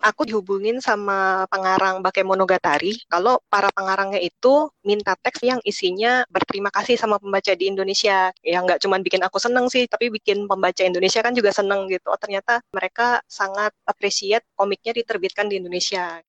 aku dihubungin sama pengarang Bakemonogatari kalau para pengarangnya itu minta teks yang isinya berterima kasih sama pembaca di Indonesia. Ya nggak cuma bikin aku seneng sih, tapi bikin pembaca Indonesia kan juga seneng gitu. Oh ternyata mereka sangat appreciate komiknya diterbitkan di Indonesia.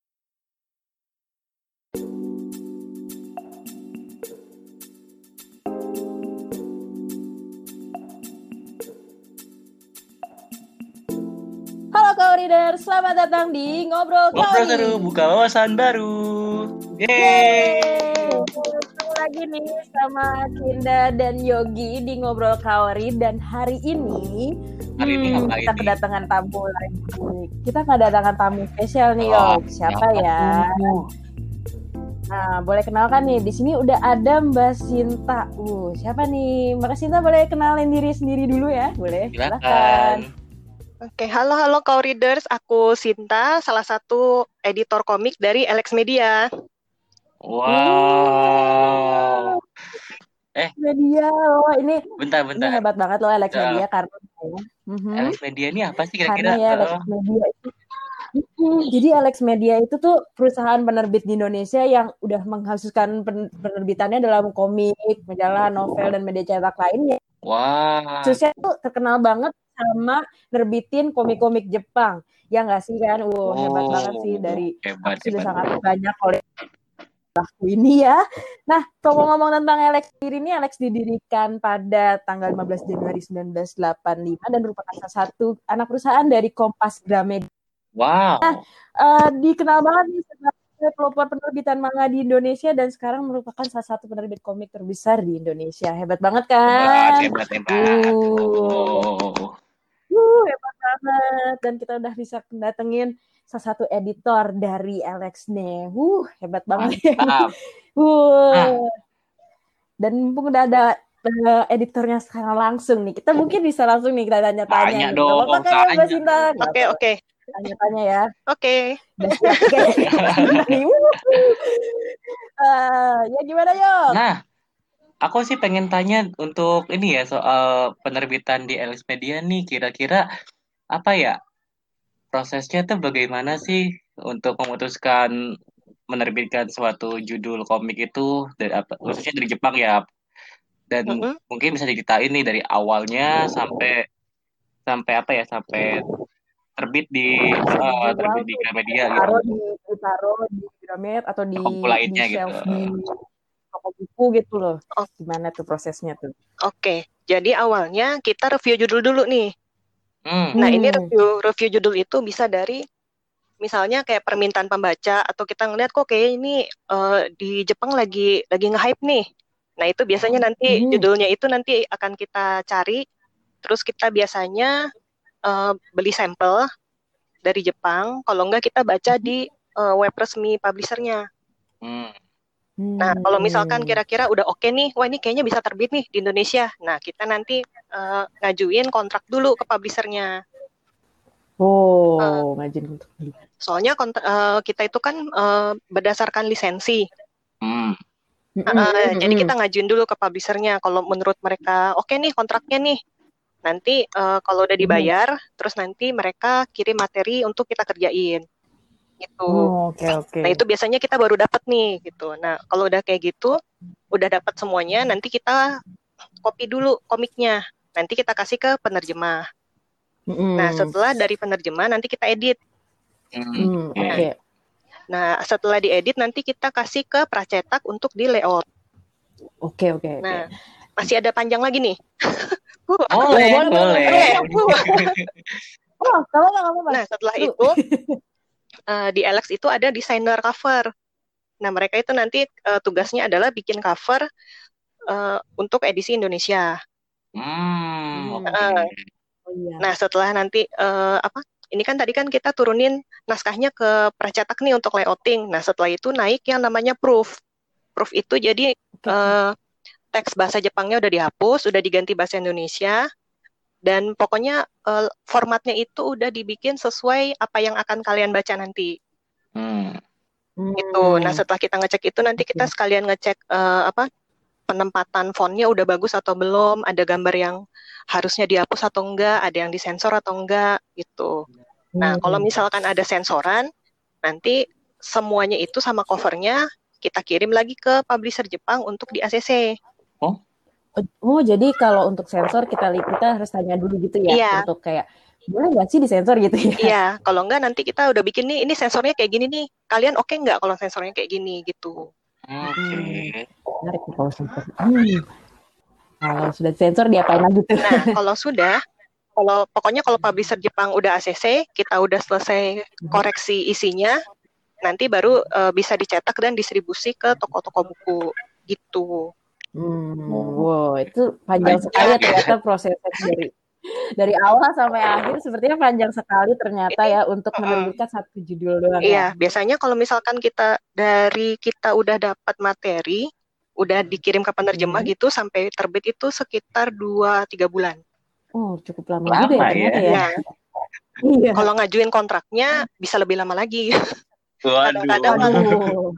Halo Reader, selamat datang di Ngobrol Ngobrol seru, buka wawasan baru. Yeay! Ketemu lagi nih sama Kinda dan Yogi di Ngobrol Kaori dan hari ini Hari ini hmm, kita ini? kedatangan tamu lagi. Kita kedatangan tamu spesial nih, Oh, Yog. Siapa ya? tuh? Nah, boleh kenalkan nih. Di sini udah ada Mbak Sinta. Uh, siapa nih? Mbak Sinta boleh kenalin diri sendiri dulu ya? Boleh? Silakan. Oke, halo halo kau readers, aku Sinta, salah satu editor komik dari Alex Media. Wow. Media, oh ini Bentar, ini bentar. hebat banget loh Alex. Media karena Mhm. Alex Media ini apa sih karena kira-kira? ya Alex Oh, Media itu Mm, jadi Alex Media itu tuh perusahaan penerbit di Indonesia yang udah menghasilkan pen- penerbitannya dalam komik, majalah, novel dan media cetak lainnya. Wah. Khususnya tuh terkenal banget sama nerbitin komik-komik Jepang. Ya nggak sih kan? Wow, hebat Oh, banget sih dari hebat, aku sudah hebat. sangat banyak oleh aku ini ya. Nah, kalau ngomong tentang Alex sendiri ini, Alex didirikan pada tanggal 15 Januari 1985 dan merupakan salah satu anak perusahaan dari Kompas Gramedia. Wow. Eh, dikenal banget nih sebagai pelopor penerbitan manga di Indonesia dan sekarang merupakan salah satu penerbit komik terbesar di Indonesia. Hebat banget kan? Hebat, hebat, hebat. Uh. Oh. Uh, hebat banget. Dan kita udah bisa datengin salah satu editor dari Alex nih. Uh, hebat banget. Mantap. Uh. Nah. Dan mumpung udah ada eh, editornya sekarang langsung nih. Kita mungkin bisa langsung nih kita tanya-tanya. Tanya nih. dong, ya, Mbak. Sinta? Oke, oke. Tanya-tanya ya. Oke. Nih, wuh. Eh, ya gimana yo? Nah, aku sih pengen tanya untuk ini ya soal penerbitan di Alex Media nih kira-kira apa ya prosesnya tuh bagaimana sih untuk memutuskan menerbitkan suatu judul komik itu dari apa khususnya dari Jepang ya dan Mm-mm. mungkin bisa diceritain nih dari awalnya sampai sampai apa ya sampai terbit di eh, terbit di Gramedia gitu. Taruh di ditaruh di Gramet atau di di shelf gitu. di toko buku gitu loh. Oh. Gimana tuh prosesnya tuh? Oke. Jadi awalnya kita review judul dulu nih. Hmm. Nah, ini Hmm. review review judul itu bisa dari misalnya kayak permintaan pembaca atau kita ngeliat kok kayak ini eh, di Jepang lagi lagi nge-hype nih. Nah, itu biasanya nanti Hmm. judulnya itu nanti akan kita cari terus kita biasanya eh, beli sampel dari Jepang, kalau enggak kita baca di eh, web resmi publishernya. Hmm. Nah, kalau misalkan Hmm. kira-kira udah oke nih, wah ini kayaknya bisa terbit nih di Indonesia. Nah, kita nanti eh, ngajuin kontrak dulu ke publishernya. Oh, ngajin untuk beli. Soalnya kont- eh, kita itu kan eh, berdasarkan lisensi. Hmm. Eh, Mm-mm, Jadi mm-mm. kita ngajuin dulu ke publishernya. Kalau menurut mereka oke nih kontraknya nih, nanti eh, kalau udah dibayar, terus nanti mereka kirim materi untuk kita kerjain. Gitu. Oh, Oke oke. Nah itu biasanya kita baru dapat nih gitu. Nah kalau udah kayak gitu, udah dapat semuanya, nanti kita copy dulu komiknya. Nanti kita kasih ke penerjemah. Mm-mm. Nah setelah dari penerjemah nanti kita edit. Hmm, Oke. Oke. Nah setelah diedit nanti kita kasih ke pracetak untuk di layout. Oke oke. oke. Nah masih ada panjang lagi nih. Boleh, boleh, boleh, boleh. Oh, kalau nggak apa-apa. Nah setelah itu eh, di Alex itu ada desainer cover. Nah mereka itu nanti eh, tugasnya adalah bikin cover eh, untuk edisi Indonesia. Hmm. Oh iya. Nah, setelah nanti eh, apa? Ini kan tadi kan kita turunin naskahnya ke pracetak nih untuk layouting. Nah, setelah itu naik yang namanya proof. Proof itu jadi eh, teks bahasa Jepangnya udah dihapus, udah diganti bahasa Indonesia. Dan pokoknya eh, formatnya itu udah dibikin sesuai apa yang akan kalian baca nanti. Hmm. Gitu. Nah, setelah kita ngecek itu nanti kita Oke. sekalian ngecek eh, apa? penempatan fontnya udah bagus atau belum, ada gambar yang harusnya dihapus atau enggak, ada yang disensor atau enggak gitu. Nah, Hmm. kalau misalkan ada sensoran, nanti semuanya itu sama covernya kita kirim lagi ke publisher Jepang untuk di ACC. Oh, jadi kalau untuk sensor kita kita harus tanya dulu gitu ya Iya. untuk kayak boleh nggak sih disensor gitu ya? Iya, kalau enggak nanti kita udah bikin nih, ini sensornya kayak gini nih. Kalian oke nggak kalau sensornya kayak gini gitu? Oke. Menarik nih kalau sensor. Hmm. Kalau sudah sensor diapain lagi tuh? Nah, kalau sudah, kalau pokoknya kalau publisher Jepang udah ACC, kita udah selesai koreksi isinya, nanti baru eh, bisa dicetak dan distribusi ke toko-toko buku gitu. Hmm, wow, itu panjang sekali ya ternyata prosesnya dari dari awal sampai akhir sepertinya panjang sekali ternyata ya untuk menerbitkan satu judul doang ya. Iya, biasanya kalau misalkan kita dari kita udah dapat materi, udah dikirim ke penerjemah Hmm. gitu sampai terbit itu sekitar 2-3 bulan. Oh, cukup lama, Lama juga ya ya. ternyata ya. Nah, Iya. kalau ngajuin kontraknya bisa lebih lama lagi. Kadang-kadang malah-.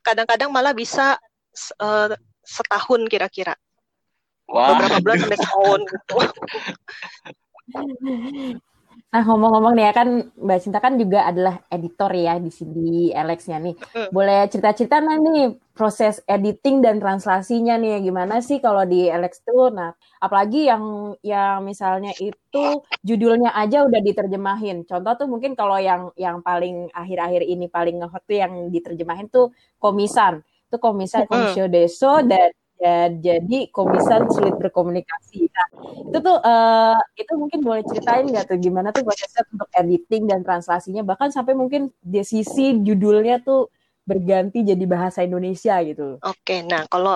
Kadang-kadang malah bisa eh, setahun kira-kira. Wah. Beberapa bulan sampai setahun gitu. Nah, ngomong-ngomong nih ya kan Mbak Cinta kan juga adalah editor ya di sini Alex-nya nih. Mm. Boleh cerita-cerita nah nih proses editing dan translasinya nih gimana sih kalau di Alex tuh? Nah, apalagi yang yang misalnya itu judulnya aja udah diterjemahin. Contoh tuh mungkin kalau yang yang paling akhir-akhir ini paling ngehot tuh yang diterjemahin tuh komisan. Itu komisan komisio deso dan ya, jadi komisan sulit berkomunikasi. Nah, itu tuh eh, itu mungkin boleh ceritain nggak tuh gimana tuh prosesnya untuk editing dan translasinya bahkan sampai mungkin di sisi judulnya tuh berganti jadi bahasa Indonesia gitu. Oke, nah kalau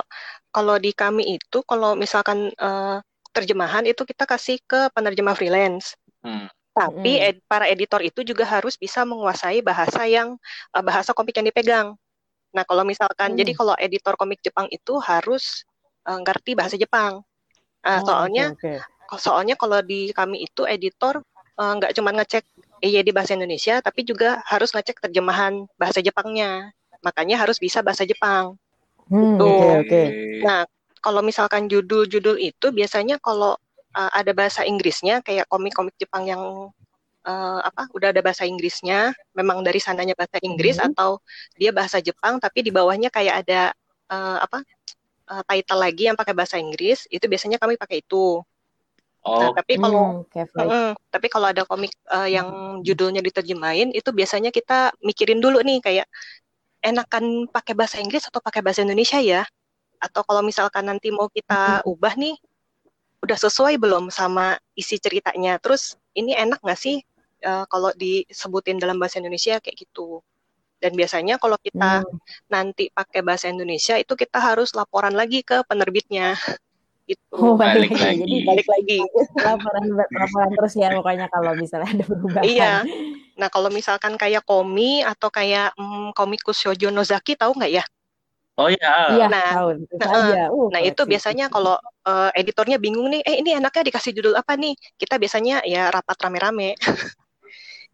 kalau di kami itu kalau misalkan eh, terjemahan itu kita kasih ke penerjemah freelance. Hmm. Tapi Mm. ed- para editor itu juga harus bisa menguasai bahasa yang eh, bahasa komik yang dipegang. Nah, kalau misalkan Hmm. jadi kalau editor komik Jepang itu harus eh, ngerti bahasa Jepang. Nah, Oh, soalnya oke, oke. soalnya kalau di kami itu editor eh, nggak cuma ngecek EYD bahasa Indonesia, tapi juga harus ngecek terjemahan bahasa Jepangnya. Makanya harus bisa bahasa Jepang. Hmm, Tuh. oke oke. Nah, kalau misalkan judul-judul itu biasanya kalau uh, ada bahasa Inggrisnya kayak komik-komik Jepang yang uh, apa udah ada bahasa Inggrisnya, memang dari sananya bahasa Inggris Mhm. atau dia bahasa Jepang tapi di bawahnya kayak ada uh, apa uh, title lagi yang pakai bahasa Inggris, itu biasanya kami pakai itu. Nah, Oh, tapi kalau Hmm. Mm, tapi kalau ada komik uh, yang judulnya diterjemahin itu biasanya kita mikirin dulu nih kayak enakan pakai bahasa Inggris atau pakai bahasa Indonesia ya? Atau kalau misalkan nanti mau kita ubah nih udah sesuai belum sama isi ceritanya? Terus ini enak nggak sih uh, kalau disebutin dalam bahasa Indonesia kayak gitu? Dan biasanya kalau kita Hmm. nanti pakai bahasa Indonesia itu kita harus laporan lagi ke penerbitnya. Gitu. Oh, balik, Balik lagi. Jadi Balik lagi. laporan laporan terus ya pokoknya kalau misalnya ada perubahan. Iya. Nah, kalau misalkan kayak komi atau kayak mm, komikus Shoujo Nozaki tahu nggak ya? oh ya. Iya, Nah, tahu nah, saja. Uh, Nah, itu biasanya kalau eh, editornya bingung nih, eh ini enaknya dikasih judul apa nih? Kita biasanya ya rapat rame-rame.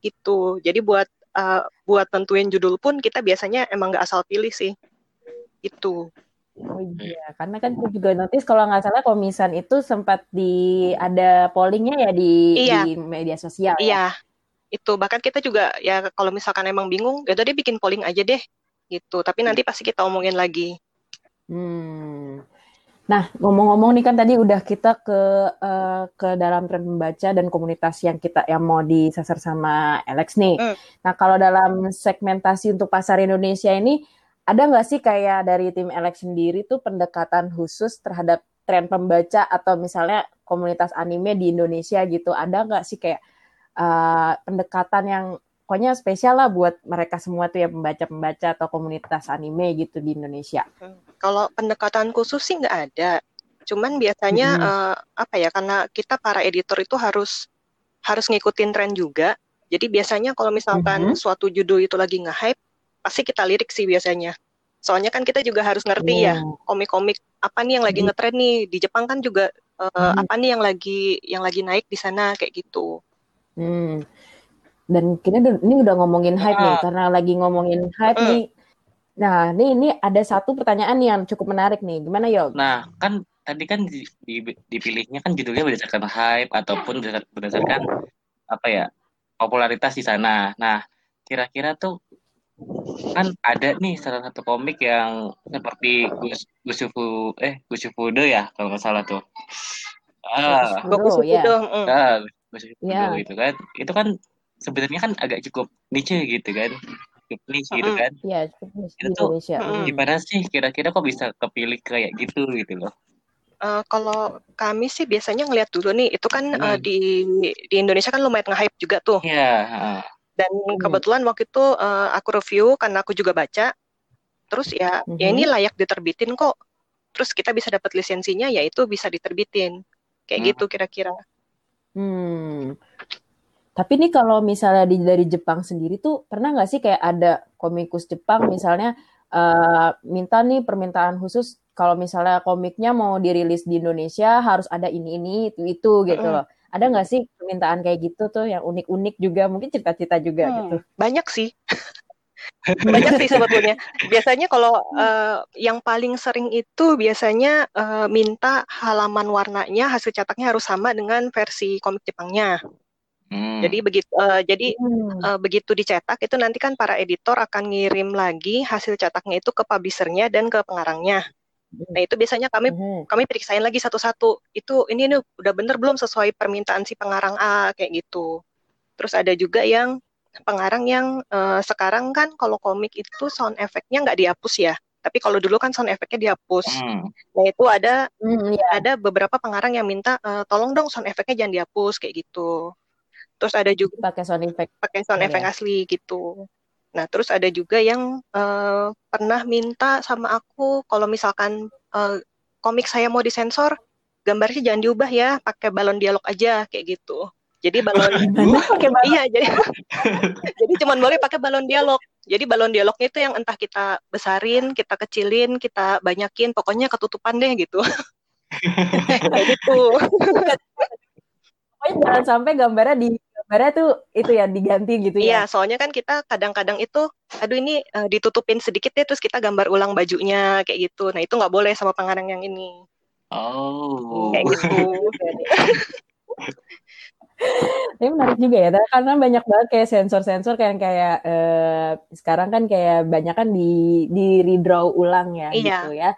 gitu. Jadi buat eh, buat tentuin judul pun kita biasanya emang nggak asal pilih sih. Gitu. Oh iya, karena kan aku juga notice kalau nggak salah komisan itu sempat di ada pollingnya ya di Iya. di media sosial. ya. Iya. Itu bahkan kita juga ya kalau misalkan emang bingung, ya udah deh bikin polling aja deh. Gitu. Tapi nanti pasti kita omongin lagi. Hmm. Nah, ngomong-ngomong nih kan tadi udah kita ke eh, ke dalam tren membaca dan komunitas yang kita yang mau disasar sama Alex nih. Hmm. Nah, kalau dalam segmentasi untuk pasar Indonesia ini ada nggak sih kayak dari tim Alex sendiri tuh pendekatan khusus terhadap tren pembaca atau misalnya komunitas anime di Indonesia gitu? Ada nggak sih kayak eh, pendekatan yang pokoknya spesial lah buat mereka semua tuh ya pembaca-pembaca atau komunitas anime gitu di Indonesia? Kalau pendekatan khusus sih nggak ada. Cuman biasanya Mhm. eh, apa ya? Karena kita para editor itu harus harus ngikutin tren juga. Jadi biasanya kalau misalkan Mhm. suatu judul itu lagi nge-hype, pasti kita lirik sih biasanya. Soalnya kan kita juga harus ngerti ya Oh. komik-komik apa nih yang lagi Mhm. ngetren nih di Jepang kan juga eh, Mhm. apa nih yang lagi yang lagi naik di sana kayak gitu. Hmm. Dan kita udah- ini udah ngomongin hype nih, Ah. karena lagi ngomongin hype nih. Nah, ini ini ada satu pertanyaan yang cukup menarik nih. Gimana Yog? Nah, kan tadi kan di- di- dipilihnya kan judulnya berdasarkan hype ataupun berdasar- berdasarkan apa ya popularitas di sana. Nah, kira-kira tuh kan ada nih salah satu komik yang seperti Gus Gusufu eh Gusufudo ya kalau nggak salah tuh. Ah, Gusufudo, ya. Mm. Ah, Gusufudo yeah. itu kan. Itu kan sebenarnya kan agak cukup niche gitu kan. Cukup niche gitu kan. Iya, yeah, Itu tuh gimana sih kira-kira kok bisa kepilih kayak gitu gitu loh. Uh, kalau kami sih biasanya ngeliat dulu nih, itu kan hmm. uh, di di Indonesia kan lumayan nge-hype juga tuh. Iya. Yeah. Dan hmm. kebetulan waktu itu uh, aku review karena aku juga baca. Terus ya, hmm. ya ini hmm. layak diterbitin kok. Terus kita bisa dapat lisensinya, yaitu bisa diterbitin. Kayak hmm. gitu kira-kira. Hmm. Tapi nih kalau misalnya di, dari Jepang sendiri tuh pernah nggak sih kayak ada komikus Jepang misalnya uh, minta nih permintaan khusus kalau misalnya komiknya mau dirilis di Indonesia harus ada ini ini itu itu gitu loh. Ada nggak sih permintaan kayak gitu tuh yang unik-unik juga mungkin cerita-cerita juga hmm, gitu? Banyak sih. banyak sih sebetulnya. Biasanya kalau uh, yang paling sering itu biasanya uh, minta halaman warnanya hasil cetaknya harus sama dengan versi komik Jepangnya. Hmm. Jadi begitu uh, jadi hmm. uh, begitu dicetak itu nanti kan para editor akan ngirim lagi hasil cetaknya itu ke publishernya dan ke pengarangnya. Nah itu biasanya kami mm-hmm. kami periksain lagi satu-satu. Itu ini nih udah bener belum sesuai permintaan si pengarang A kayak gitu. Terus ada juga yang pengarang yang uh, sekarang kan kalau komik itu sound efeknya nggak dihapus ya. Tapi kalau dulu kan sound efeknya dihapus. Mm. Nah itu ada mm, yeah. ada beberapa pengarang yang minta uh, tolong dong sound efeknya jangan dihapus kayak gitu. Terus ada juga pakai sound effect pakai sound effect ya. asli gitu. Nah, terus ada juga yang uh, pernah minta sama aku kalau misalkan uh, komik saya mau disensor, gambarnya jangan diubah ya, pakai balon dialog aja kayak gitu. Jadi balon pakai balon. Iya, jadi jadi cuma boleh pakai balon dialog. Jadi balon dialognya itu yang entah kita besarin, kita kecilin, kita banyakin, pokoknya ketutupan deh gitu. kayak gitu. Pokoknya jangan sampai gambarnya di gambarnya tuh itu ya diganti gitu ya. Iya, soalnya kan kita kadang-kadang itu aduh ini uh, ditutupin sedikit deh terus kita gambar ulang bajunya kayak gitu. Nah, itu nggak boleh sama pengarang yang ini. Oh. Kayak gitu. Ini menarik juga ya, karena banyak banget kayak sensor-sensor kayak kayak eh, sekarang kan kayak banyak kan di di redraw ulang ya iya. gitu ya.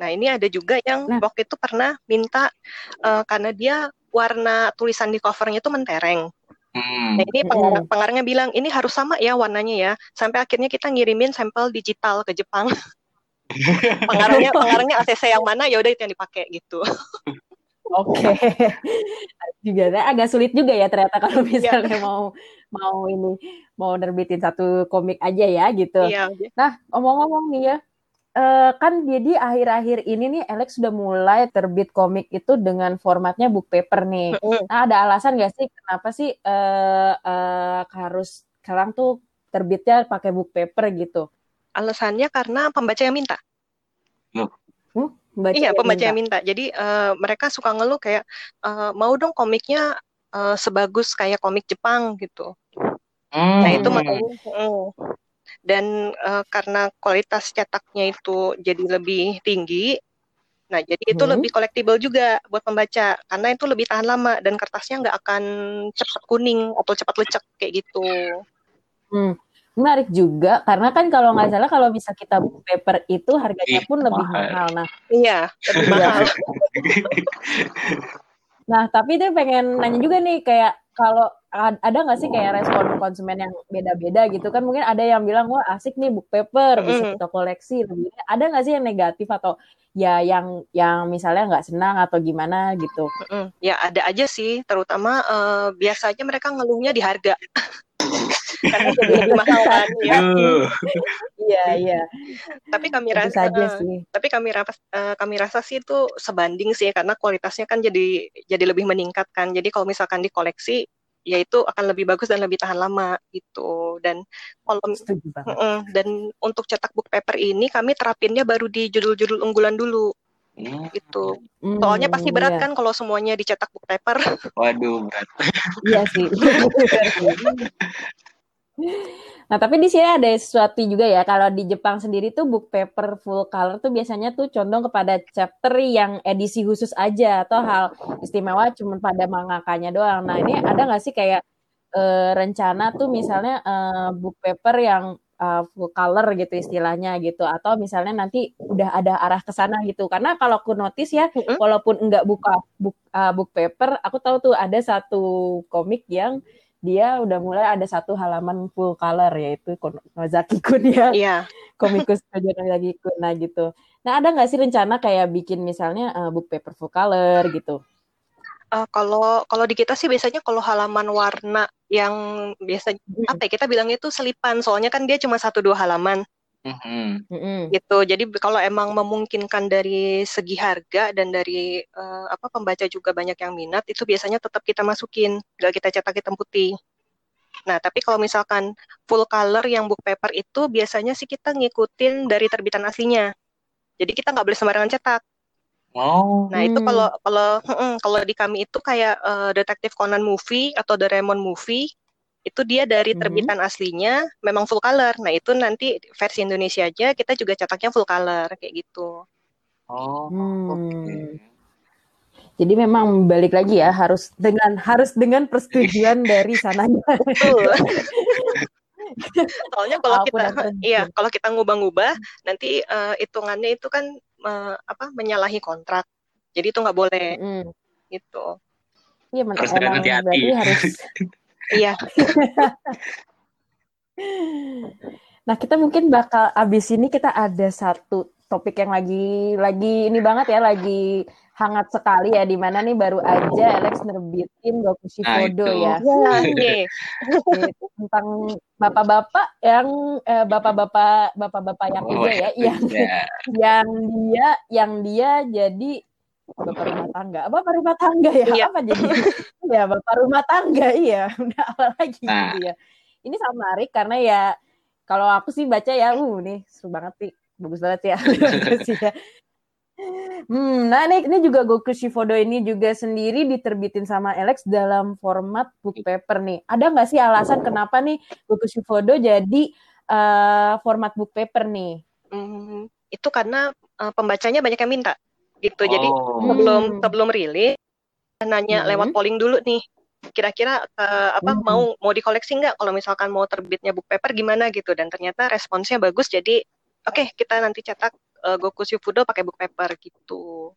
Nah ini ada juga yang nah. waktu itu pernah minta uh, karena dia warna tulisan di covernya itu mentereng. Hmm. Nah, ini pengarang, pengarangnya bilang ini harus sama ya warnanya ya. Sampai akhirnya kita ngirimin sampel digital ke Jepang. pengarangnya pengarangnya ACC yang mana ya udah itu yang dipakai gitu. Oke. Okay. juga agak sulit juga ya ternyata kalau iya. misalnya yeah. mau mau ini mau nerbitin satu komik aja ya gitu. Yeah. Nah, omong-omong nih ya, Uh, kan jadi akhir-akhir ini nih Alex sudah mulai terbit komik itu dengan formatnya book paper nih. Nah, ada alasan gak sih kenapa sih uh, uh, harus sekarang tuh terbitnya pakai book paper gitu? Alasannya karena pembaca yang minta. Loh. Hmm? Pembaca iya, pembaca minta. yang minta. Jadi uh, mereka suka ngeluh kayak uh, mau dong komiknya uh, sebagus kayak komik Jepang gitu. Hmm. Nah itu makanya. Uh, dan uh, karena kualitas cetaknya itu jadi lebih tinggi nah jadi itu hmm. lebih collectible juga buat pembaca karena itu lebih tahan lama dan kertasnya nggak akan cepat kuning atau cepat lecek kayak gitu hmm. menarik juga karena kan kalau nggak salah kalau bisa kita paper itu harganya pun lebih mahal, mahal. nah iya lebih iya. mahal nah tapi dia pengen nanya juga nih kayak kalau ada nggak sih kayak respon konsumen yang beda-beda gitu? Kan mungkin ada yang bilang wah asik nih book paper bisa kita koleksi lebih ada nggak sih yang negatif atau ya yang yang misalnya nggak senang atau gimana gitu? Ya ada aja sih. Terutama uh, biasanya mereka ngeluhnya di harga. Karena jadi lebih mahal kan ya. Iya iya. Tapi kami rasa uh, sih. tapi kami rasa uh, kami rasa sih itu sebanding sih karena kualitasnya kan jadi jadi lebih meningkat kan. Jadi kalau misalkan dikoleksi ya itu akan lebih bagus dan lebih tahan lama gitu. Dan kalau dan untuk cetak book paper ini kami terapinnya baru di judul-judul unggulan dulu. Hmm. gitu. Soalnya pasti berat iya. kan kalau semuanya dicetak book paper. Waduh berat. Iya sih Nah, tapi di sini ada sesuatu juga ya. Kalau di Jepang sendiri tuh book paper full color tuh biasanya tuh condong kepada chapter yang edisi khusus aja atau hal istimewa cuma pada mangakanya doang. Nah, ini ada nggak sih kayak uh, rencana tuh misalnya uh, book paper yang uh, full color gitu istilahnya gitu atau misalnya nanti udah ada arah ke sana gitu karena kalau aku notice ya walaupun enggak buka book uh, book paper aku tahu tuh ada satu komik yang dia udah mulai ada satu halaman full color yaitu Nozaki Kun ya. Yeah. komikus Nozaki Kun nah gitu. Nah ada nggak sih rencana kayak bikin misalnya uh, book paper full color gitu? Uh, kalau kalau di kita sih biasanya kalau halaman warna yang biasa apa ya kita bilangnya itu selipan. Soalnya kan dia cuma satu dua halaman mm-hmm. gitu jadi kalau emang memungkinkan dari segi harga dan dari uh, apa pembaca juga banyak yang minat itu biasanya tetap kita masukin gak kita cetak hitam putih nah tapi kalau misalkan full color yang book paper itu biasanya sih kita ngikutin dari terbitan aslinya jadi kita nggak boleh sembarangan cetak Oh. Nah itu kalau hmm. kalau kalau di kami itu kayak uh, detektif Conan movie atau Doraemon movie itu dia dari hmm. terbitan hmm. aslinya memang full color. Nah itu nanti versi Indonesia aja kita juga cetaknya full color kayak gitu. Oh. Hmm. Okay. Jadi memang balik lagi ya harus dengan harus dengan persetujuan dari sananya. Soalnya kalau kita iya kalau kita ngubah-ngubah nanti uh, hitungannya itu kan uh, apa menyalahi kontrak. Jadi itu nggak boleh. Mm. Gitu. Iya, harus emang hati-hati. berarti harus Iya. nah, kita mungkin bakal abis ini kita ada satu topik yang lagi lagi ini banget ya, lagi hangat sekali ya di mana nih baru aja Alex nerbitin Gokushi nah, ya. Ya, tentang bapak-bapak yang eh, bapak-bapak bapak-bapak yang oh, ya, yang yang dia yang dia jadi bapak rumah tangga. Bapak rumah tangga ya? Iya. Apa jadi? ya, bapak rumah tangga iya. Udah apa lagi nah. gitu ya. Ini sama menarik karena ya kalau aku sih baca ya, uh nih seru banget sih. Bagus banget ya. Ya Hmm, nah ini, ini juga Goku Shifodo ini juga sendiri diterbitin sama Alex dalam format book paper nih. Ada nggak sih alasan kenapa nih Goku Shifodo jadi uh, format book paper nih? Hmm, itu karena uh, pembacanya banyak yang minta gitu. Jadi oh. sebelum hmm. sebelum rilis nanya hmm. lewat polling dulu nih. Kira-kira uh, apa hmm. mau mau dikoleksi nggak? Kalau misalkan mau terbitnya book paper gimana gitu? Dan ternyata responsnya bagus. Jadi oke okay, kita nanti cetak uh, Goku Shifudo pakai book paper gitu.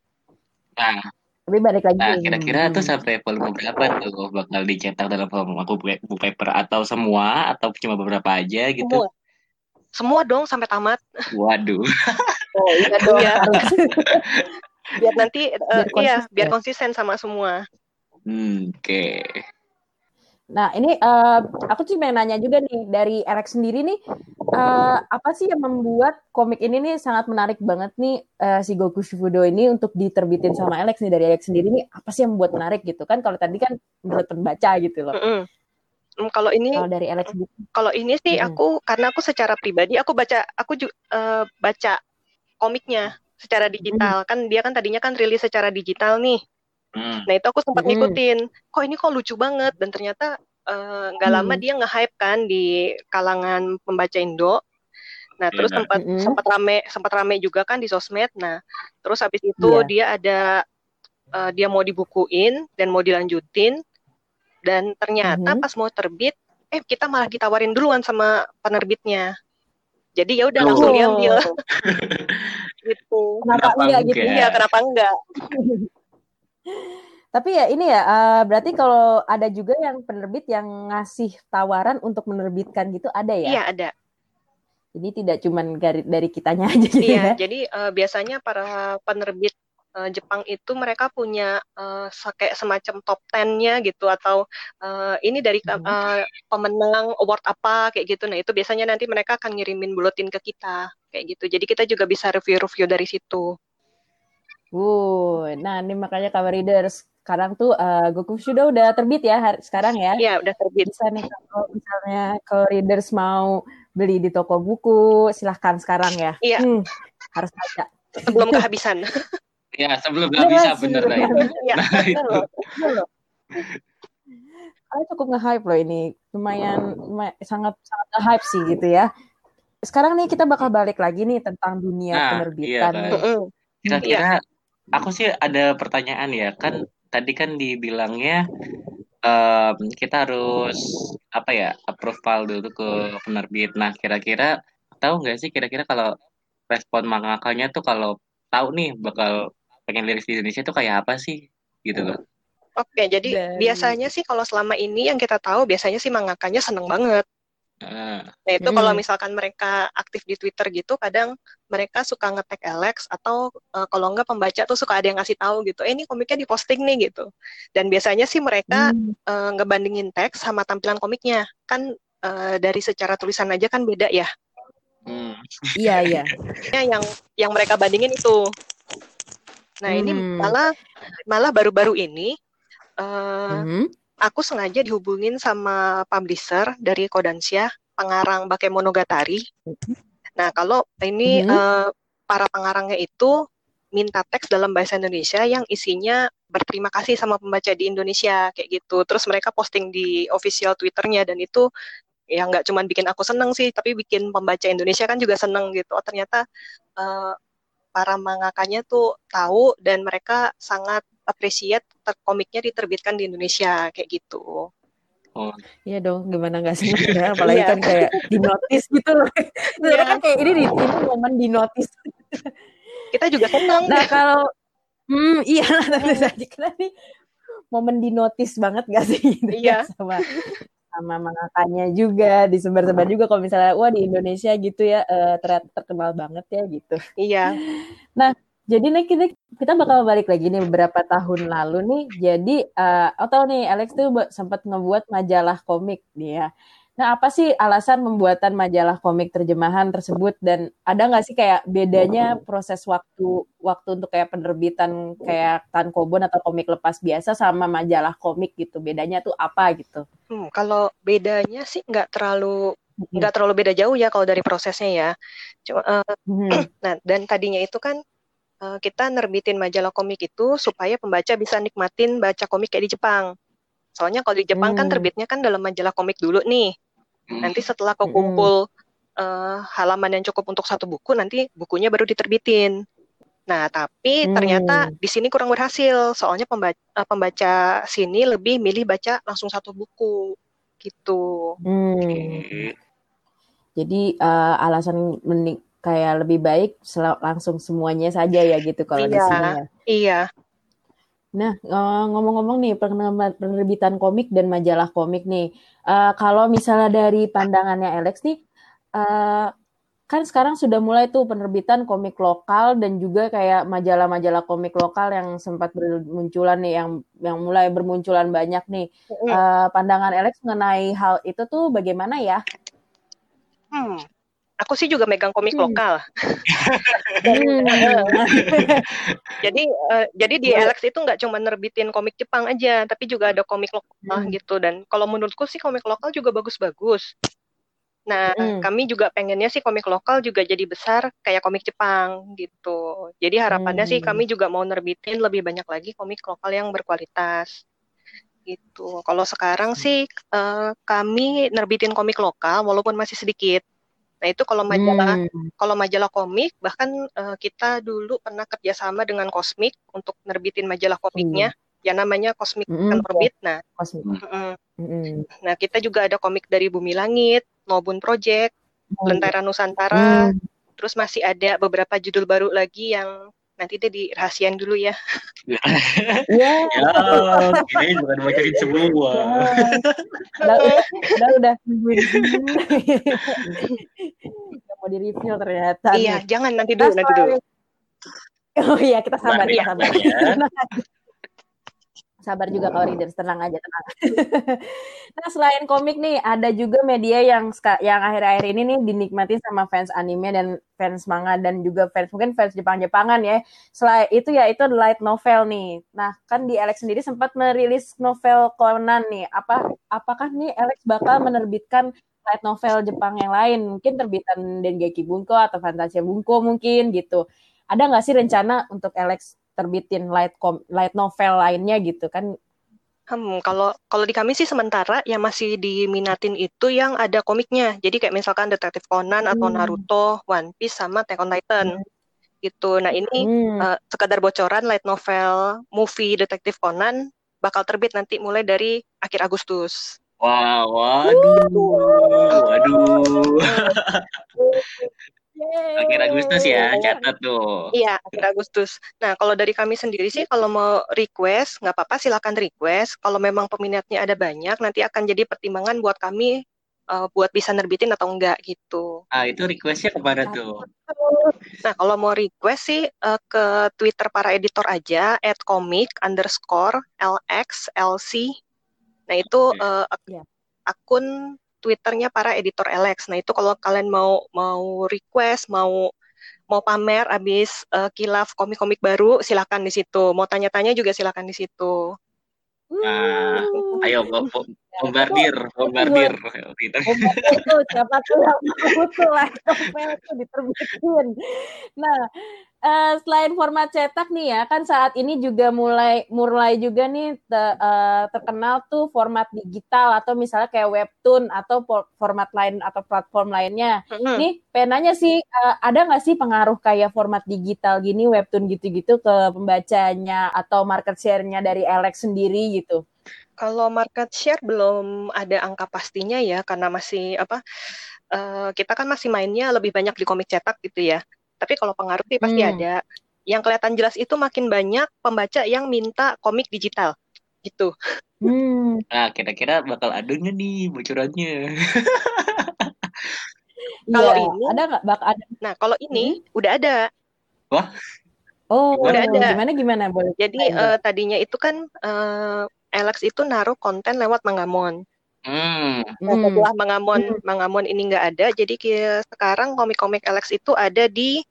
Nah, tapi balik lagi. Nah, kira-kira tuh sampai volume berapa tuh bakal dicetak dalam format book paper atau semua atau cuma beberapa aja gitu? Semua. Semua dong sampai tamat. Waduh. oh iya dong. Biar nanti uh, biar iya biar konsisten sama semua. Hmm, Oke. Okay. Nah, ini uh, aku sih pengen nanya juga nih dari Alex sendiri nih, uh, apa sih yang membuat komik ini nih sangat menarik banget nih uh, si Goku Shifudo ini untuk diterbitin sama Alex nih dari Alex sendiri nih apa sih yang membuat menarik gitu kan? Kalau tadi kan menurut pembaca gitu loh. Mm -hmm. kalau ini kalau dari Alex. Kalau ini sih mm. aku karena aku secara pribadi aku baca aku juga uh, baca komiknya secara digital mm. kan dia kan tadinya kan rilis secara digital nih. Hmm. Nah itu aku sempat hmm. ngikutin, kok ini kok lucu banget dan ternyata eh, nggak uh, lama hmm. dia nge-hype kan di kalangan pembaca Indo. Nah yeah, terus nah. sempat hmm. sempat rame sempat rame juga kan di sosmed. Nah terus habis itu yeah. dia ada uh, dia mau dibukuin dan mau dilanjutin dan ternyata hmm. pas mau terbit, eh kita malah ditawarin duluan sama penerbitnya. Jadi ya udah oh. langsung diambil. gitu. Kenapa, kenapa enggak gitu? Iya, kenapa enggak? Tapi ya ini ya uh, berarti kalau ada juga yang penerbit yang ngasih tawaran untuk menerbitkan gitu ada ya? Iya ada. Jadi tidak cuma dari dari kitanya aja gitu iya, ya. jadi uh, biasanya para penerbit uh, Jepang itu mereka punya uh, kayak semacam top 10-nya gitu atau uh, ini dari uh, pemenang award apa kayak gitu. Nah, itu biasanya nanti mereka akan ngirimin buletin ke kita kayak gitu. Jadi kita juga bisa review-review dari situ. Uh, nah ini makanya Kabar Readers sekarang tuh uh, Goku sudah udah terbit ya hari, sekarang ya. Iya, udah terbit. Bisa nih kalau misalnya kalau readers mau beli di toko buku, silahkan sekarang ya. Iya. Hmm, harus baca. Sebelum kehabisan. Iya, sebelum kehabisan bener lah itu. Iya, nah, itu. Kalian cukup nge-hype loh ini. Lumayan, lumayan sangat sangat nge-hype sih gitu ya. Sekarang nih kita bakal balik lagi nih tentang dunia nah, penerbitan. Iya, kan. Kira-kira aku sih ada pertanyaan ya kan tadi kan dibilangnya um, kita harus apa ya approval dulu ke penerbit. Nah kira-kira tahu nggak sih kira-kira kalau respon mangakanya tuh kalau tahu nih bakal pengen liris di Indonesia tuh kayak apa sih gitu loh. Oke, jadi Dari- biasanya sih kalau selama ini yang kita tahu biasanya sih mangakanya seneng banget. Ah, Nah itu kalau Hmm. misalkan mereka aktif di Twitter gitu, kadang mereka suka nge-tag Alex atau eh, kalau enggak pembaca tuh suka ada yang ngasih tahu gitu, eh ini komiknya diposting nih gitu. Dan biasanya sih mereka Hmm, eh, ngebandingin teks sama tampilan komiknya. Kan eh, dari secara tulisan aja kan beda ya. hmm. iya iya. Ya, yang yang mereka bandingin itu. Nah ini Hmm. malah malah baru-baru ini eh, Hmm. aku sengaja dihubungin sama publisher dari Kodansha, pengarang Bakemonogatari. Nah, kalau ini Mhm. eh, para pengarangnya itu minta teks dalam bahasa Indonesia yang isinya berterima kasih sama pembaca di Indonesia kayak gitu. Terus mereka posting di official Twitternya dan itu ya nggak cuma bikin aku seneng sih, tapi bikin pembaca Indonesia kan juga seneng gitu. Oh ternyata eh, para mangakanya tuh tahu dan mereka sangat appreciate komiknya diterbitkan di Indonesia kayak gitu. Oh, Iya dong, gimana nggak seneng ya? Apalagi Iya. kan kayak di notice gitu loh. Sebenarnya Iya. kan kayak ini di ini momen di notice. Kita juga seneng. Nah kalau, hmm iya lah tentu saja karena nih momen di notice banget gak sih? Gitu Iya. ya, sama sama mangakanya juga disebar-sebar juga kalau misalnya wah di Indonesia gitu ya eh, ternyata terkenal banget ya gitu. Iya. Jadi nih kita kita bakal balik lagi nih beberapa tahun lalu nih. Jadi eh atau nih Alex tuh sempat ngebuat majalah komik nih ya. Nah apa sih alasan pembuatan majalah komik terjemahan tersebut dan ada nggak sih kayak bedanya proses waktu waktu untuk kayak penerbitan kayak tankobon atau komik lepas biasa sama majalah komik gitu bedanya tuh apa gitu? Hmm, kalau bedanya sih nggak terlalu nggak terlalu beda jauh ya kalau dari prosesnya ya. Cuma, eh, Hmm. nah dan tadinya itu kan eh, kita nerbitin majalah komik itu supaya pembaca bisa nikmatin baca komik kayak di Jepang. Soalnya kalau di Jepang kan Hmm. terbitnya kan dalam majalah komik dulu nih. hmm. Nanti setelah kekumpul eh, halaman yang cukup untuk satu buku, nanti bukunya baru diterbitin. Nah, tapi Hmm. ternyata di sini kurang berhasil. Soalnya pembaca, pembaca sini lebih milih baca langsung satu buku gitu. Hmm. Oke. Jadi eh, alasan mending kayak lebih baik langsung semuanya saja ya gitu kalau di Iya. sini ya. Iya. Nah, eh, ngomong-ngomong nih penerbitan komik dan majalah komik nih. Eh, kalau misalnya dari pandangannya Alex nih, eh, kan sekarang sudah mulai tuh penerbitan komik lokal dan juga kayak majalah-majalah komik lokal yang sempat bermunculan nih, yang yang mulai bermunculan banyak nih. Eh, pandangan Alex mengenai hal itu tuh bagaimana ya? Hmm. Aku sih juga megang komik Hmm. lokal. Hmm. Jadi eh, jadi di Boleh. Alex itu nggak cuma nerbitin komik Jepang aja, tapi juga ada komik lokal Hmm. gitu. Dan kalau menurutku sih komik lokal juga bagus-bagus. Nah, Hmm. kami juga pengennya sih komik lokal juga jadi besar kayak komik Jepang gitu. Jadi harapannya sih Hmm. kami juga mau nerbitin lebih banyak lagi komik lokal yang berkualitas gitu. Kalau sekarang sih eh, kami nerbitin komik lokal walaupun masih sedikit. Nah, itu kalau majalah Hmm. kalau majalah komik bahkan eh, kita dulu pernah kerjasama dengan Cosmic untuk nerbitin majalah komiknya ya namanya Cosmic Mm-mm, kan terbit nah Kosmik. Mm-mm. nah kita juga ada komik dari Bumi Langit Nobun Project Oh, Lentera Nusantara Hmm. terus masih ada beberapa judul baru lagi yang nanti deh dirahasiain dulu ya Ya, Ya, ini bukan bacain semua. udah, udah, udah, nungguin. Nggak mau di review ternyata. iya nih. jangan nanti Nah, dulu nanti dulu Oh iya, kita sabar, Sabar kita ya, sabar. ya. Sabar juga kalau readers, tenang aja, tenang. nah, selain komik nih, ada juga media yang yang akhir-akhir ini nih dinikmati sama fans anime dan fans manga dan juga fans mungkin fans Jepang-Jepangan ya. Selain itu ya itu light novel nih. Nah, kan di Alex sendiri sempat merilis novel Conan nih. Apa apakah nih Alex bakal menerbitkan light novel Jepang yang lain? Mungkin terbitan Dengeki Bunko atau Fantasia Bunko mungkin gitu. Ada nggak sih rencana untuk Alex terbitin light com light novel lainnya gitu kan? Hmm, kalau kalau di kami sih sementara yang masih diminatin itu yang ada komiknya. Jadi kayak misalkan Detektif Conan atau Hmm. Naruto, One Piece sama Attack on Titan gitu. Nah, ini Hmm. eh, sekadar bocoran light novel movie Detektif Conan bakal terbit nanti mulai dari akhir Agustus. Wah, waduh, waduh. Akhir Agustus ya, catat tuh. Iya, akhir Agustus. Nah, kalau dari kami sendiri sih, kalau mau request, nggak apa-apa, silakan request. Kalau memang peminatnya ada banyak, nanti akan jadi pertimbangan buat kami uh, buat bisa nerbitin atau enggak gitu. Ah, itu requestnya ke mana tuh? Nah, kalau mau request sih uh, ke Twitter para editor aja, at comic underscore lxlc. Nah, itu uh, akun Twitternya para editor Alex. Nah itu kalau kalian mau mau request, mau mau pamer abis uh, kilaf komik-komik baru, silakan di situ. Mau tanya-tanya juga silakan di situ. Nah, ayo bombardir, bombardir. Gitu. Itu siapa tuh yang butuh lah novel itu diterbitin. Nah, uh, selain format cetak nih ya, kan saat ini juga mulai mulai juga nih te, uh, terkenal tuh format digital atau misalnya kayak webtoon atau format lain atau platform lainnya. Mm-hmm. Nih, penanya sih uh, ada nggak sih pengaruh kayak format digital gini, webtoon gitu-gitu ke pembacanya atau market share-nya dari Alex sendiri gitu? Kalau market share belum ada angka pastinya ya, karena masih apa? Uh, kita kan masih mainnya lebih banyak di komik cetak gitu ya tapi kalau pengaruh sih pasti hmm. ada. Yang kelihatan jelas itu makin banyak pembaca yang minta komik digital gitu. Hmm. Nah, kira-kira bakal ada nggak nih bocorannya? kalau ya, ini ada nggak bakal ada. Nah, kalau ini hmm. udah ada. Wah. Oh, udah ada. Gimana gimana boleh? Jadi uh, tadinya itu kan uh, Alex itu naruh konten lewat Mangamon. Hmm. Nah, setelah Mangamon hmm. Mangamon ini nggak ada, jadi sekarang komik-komik Alex itu ada di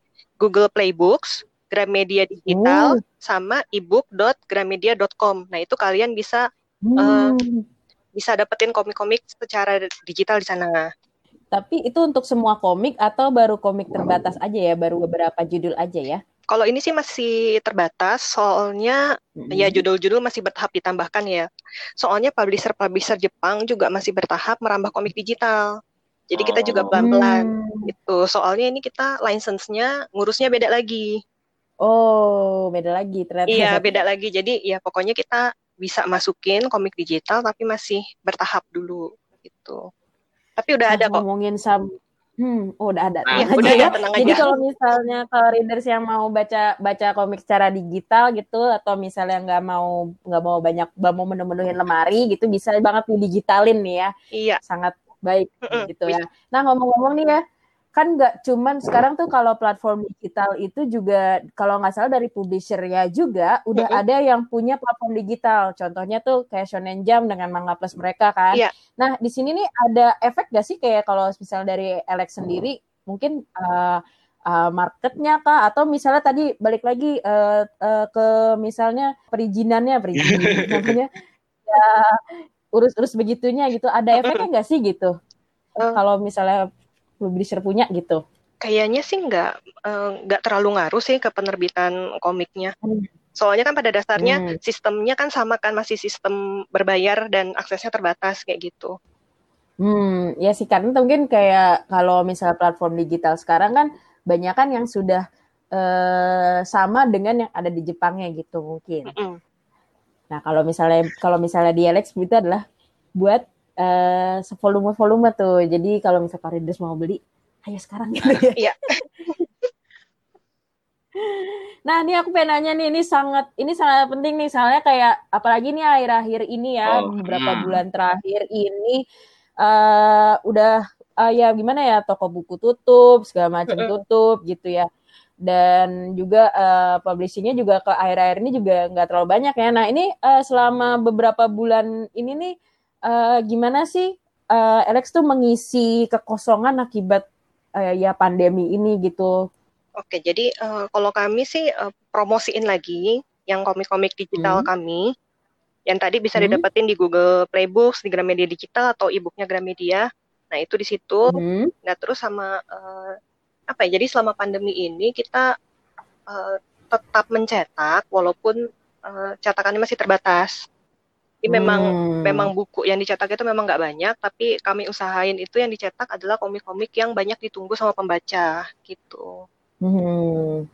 Google Playbooks, Gramedia Digital, hmm. sama ebook.gramedia.com. Nah itu kalian bisa hmm. uh, bisa dapetin komik-komik secara digital di sana. Tapi itu untuk semua komik atau baru komik terbatas aja ya, baru beberapa judul aja ya? Kalau ini sih masih terbatas, soalnya hmm. ya judul-judul masih bertahap ditambahkan ya. Soalnya publisher-publisher Jepang juga masih bertahap merambah komik digital. Jadi kita juga oh. pelan-pelan hmm. gitu. Soalnya ini kita license-nya ngurusnya beda lagi. Oh, beda lagi ternyata. Iya, beda lagi. Jadi ya pokoknya kita bisa masukin komik digital tapi masih bertahap dulu gitu. Tapi udah nah, ada kok. Ngomongin sam Hmm, oh, udah ada. Nah, udah ya. Tenang Jadi kalau misalnya kalau readers yang mau baca baca komik secara digital gitu atau misalnya nggak mau nggak mau banyak nggak mau menu-menuhin lemari gitu bisa banget digitalin nih ya. Iya. Sangat baik gitu ya. Nah ngomong-ngomong nih ya, kan nggak cuman sekarang tuh kalau platform digital itu juga kalau nggak salah dari publishernya juga udah mm -hmm. ada yang punya platform digital. Contohnya tuh kayak Shonen Jump dengan Manga Plus mereka kan. Yeah. Nah di sini nih ada efek gak sih kayak kalau misalnya dari Alex sendiri mungkin uh, uh, marketnya kah atau misalnya tadi balik lagi uh, uh, ke misalnya perizinannya perizinan namanya ya urus-urus begitunya gitu ada efeknya nggak sih gitu uh, kalau misalnya publisher punya gitu? Kayaknya sih nggak eh, nggak uh, terlalu ngaruh sih ke penerbitan komiknya. Hmm. Soalnya kan pada dasarnya hmm. sistemnya kan sama kan masih sistem berbayar dan aksesnya terbatas kayak gitu. Hmm, ya sih karena mungkin kayak kalau misalnya platform digital sekarang kan banyak kan yang sudah uh, sama dengan yang ada di Jepangnya gitu mungkin. Mm -mm. Nah kalau misalnya kalau misalnya di Alex itu adalah buat uh, sevolume-volume tuh. Jadi kalau misalnya Readers mau beli, ayo sekarang gitu ya. Iya. nah, ini aku pengen nanya nih, ini sangat ini sangat penting nih, soalnya kayak apalagi nih akhir-akhir ini ya, oh, beberapa hmm. bulan terakhir ini uh, udah uh, ya gimana ya toko buku tutup, segala macam tutup gitu ya. Dan juga uh, publishingnya juga ke akhir-akhir ini juga nggak terlalu banyak ya. Nah ini uh, selama beberapa bulan ini nih uh, gimana sih uh, Alex tuh mengisi kekosongan akibat uh, ya pandemi ini gitu? Oke, jadi uh, kalau kami sih uh, promosiin lagi yang komik-komik digital hmm. kami yang tadi bisa hmm. didapetin di Google Playbooks, di Gramedia Digital atau e-booknya Gramedia. Nah itu di situ. Hmm. Nah terus sama uh, apa ya? Jadi selama pandemi ini kita uh, tetap mencetak walaupun uh, cetakannya masih terbatas. Jadi memang hmm. memang buku yang dicetak itu memang nggak banyak, tapi kami usahain itu yang dicetak adalah komik-komik yang banyak ditunggu sama pembaca gitu. Hmm.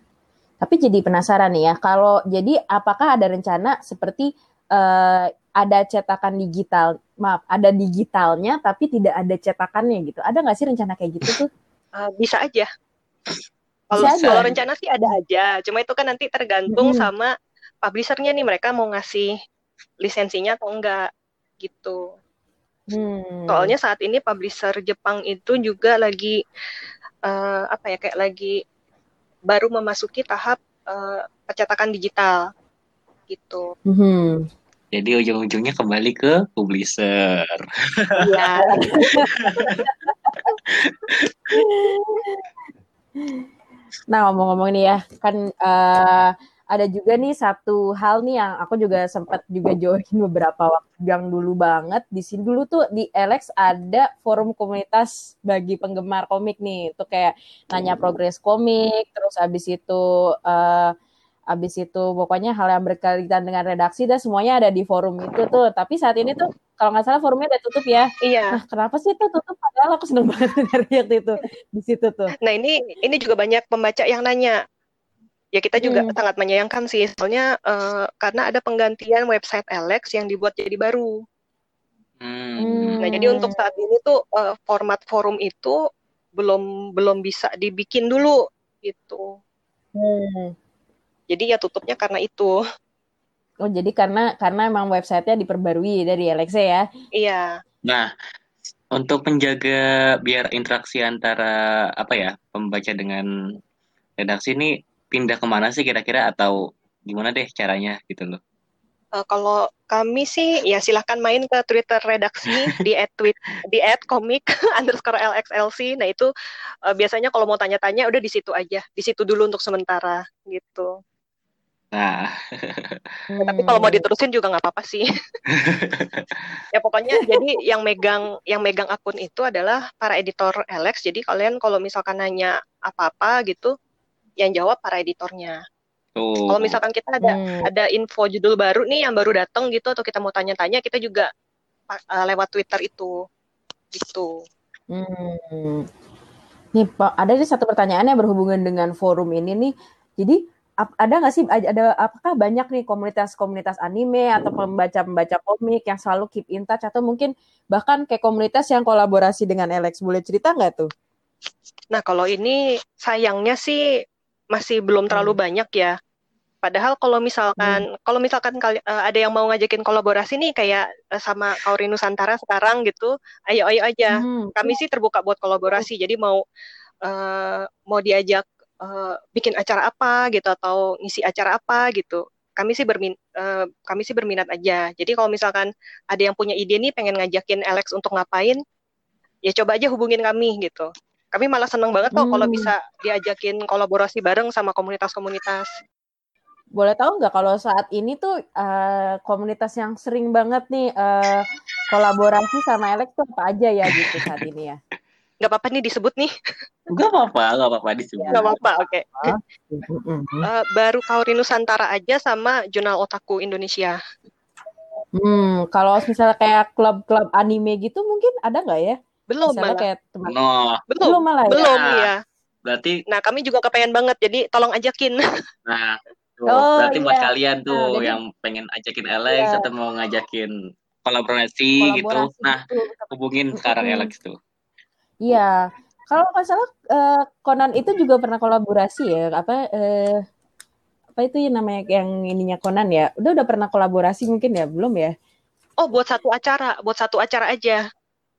Tapi jadi penasaran nih ya, kalau jadi apakah ada rencana seperti uh, ada cetakan digital, maaf, ada digitalnya tapi tidak ada cetakannya gitu. Ada nggak sih rencana kayak gitu tuh? Uh, bisa aja. Kalau kalau rencana sih ada aja, cuma itu kan nanti tergantung hmm. sama publishernya nih mereka mau ngasih lisensinya atau enggak gitu. Hmm. Soalnya saat ini publisher Jepang itu juga lagi uh, apa ya kayak lagi baru memasuki tahap uh, percetakan digital gitu. Hmm. Jadi ujung-ujungnya kembali ke publisher. Iya. nah ngomong-ngomong nih ya, kan uh, ada juga nih satu hal nih yang aku juga sempat juga join beberapa waktu yang dulu banget. Di sini dulu tuh di Alex ada forum komunitas bagi penggemar komik nih. Itu kayak nanya progres komik, terus abis itu uh, abis itu pokoknya hal yang berkaitan dengan redaksi dan semuanya ada di forum itu tuh. Tapi saat ini tuh kalau nggak salah forumnya udah tutup ya. Iya. Nah, kenapa sih itu tutup? Padahal aku seneng banget dari waktu itu di situ tuh. Nah ini ini juga banyak pembaca yang nanya ya kita juga hmm. sangat menyayangkan sih soalnya uh, karena ada penggantian website Alex yang dibuat jadi baru. Hmm. Nah jadi untuk saat ini tuh uh, format forum itu belum belum bisa dibikin dulu gitu. Hmm. Jadi ya tutupnya karena itu. Oh jadi karena karena emang websitenya diperbarui dari Alex ya? Iya. Nah untuk menjaga biar interaksi antara apa ya pembaca dengan redaksi ini pindah ke mana sih kira-kira atau gimana deh caranya gitu loh? Uh, kalau kami sih ya silahkan main ke Twitter redaksi di @tweet di @komik underscore lxlc. Nah itu uh, biasanya kalau mau tanya-tanya udah di situ aja, di situ dulu untuk sementara gitu. Nah, hmm. tapi kalau mau diterusin juga nggak apa-apa sih. ya pokoknya jadi yang megang yang megang akun itu adalah para editor Alex. Jadi kalian kalau misalkan nanya apa-apa gitu, yang jawab para editornya. Oh. Kalau misalkan kita ada hmm. ada info judul baru nih yang baru datang gitu atau kita mau tanya-tanya kita juga uh, lewat Twitter itu gitu. Hmm. Nih Pak, ada nih satu pertanyaan yang berhubungan dengan forum ini nih. Jadi ada nggak sih ada apakah banyak nih komunitas-komunitas anime atau pembaca-pembaca komik yang selalu keep in touch atau mungkin bahkan kayak komunitas yang kolaborasi dengan Alex boleh cerita nggak tuh? Nah kalau ini sayangnya sih masih belum terlalu hmm. banyak ya. Padahal kalau misalkan hmm. kalau misalkan kali, uh, ada yang mau ngajakin kolaborasi nih kayak uh, sama Kauri Nusantara sekarang gitu, ayo ayo aja. Hmm. Kami sih terbuka buat kolaborasi. Jadi mau uh, mau diajak uh, bikin acara apa gitu atau ngisi acara apa gitu. Kami sih bermin uh, kami sih berminat aja. Jadi kalau misalkan ada yang punya ide nih pengen ngajakin Alex untuk ngapain, ya coba aja hubungin kami gitu kami malah seneng banget kok hmm. kalau bisa diajakin kolaborasi bareng sama komunitas-komunitas. Boleh tahu nggak kalau saat ini tuh uh, komunitas yang sering banget nih uh, kolaborasi sama Alex tuh apa aja ya gitu saat ini ya? Gak apa-apa nih disebut nih. Gak apa-apa, gak apa-apa disebut. Gak apa-apa, oke. Okay. uh, baru Kauri Nusantara aja sama Jurnal Otaku Indonesia. Hmm, kalau misalnya kayak klub-klub anime gitu mungkin ada nggak ya? Belum malah. Kayak teman. No. Belum, belum malah ya? Belum, ya. Berarti Nah, kami juga kepengen banget. Jadi tolong ajakin. Nah, tuh, oh, berarti iya. buat kalian tuh nah, yang pengen ajakin Alex iya. atau mau ngajakin kolaborasi, kolaborasi gitu. Nah, hubungin sekarang Alex tuh. Iya. Kalau nggak salah uh, Conan itu juga pernah kolaborasi ya. Apa uh, apa itu ya namanya yang ininya Conan ya? Udah udah pernah kolaborasi mungkin ya? Belum ya? Oh, buat satu acara, buat satu acara aja.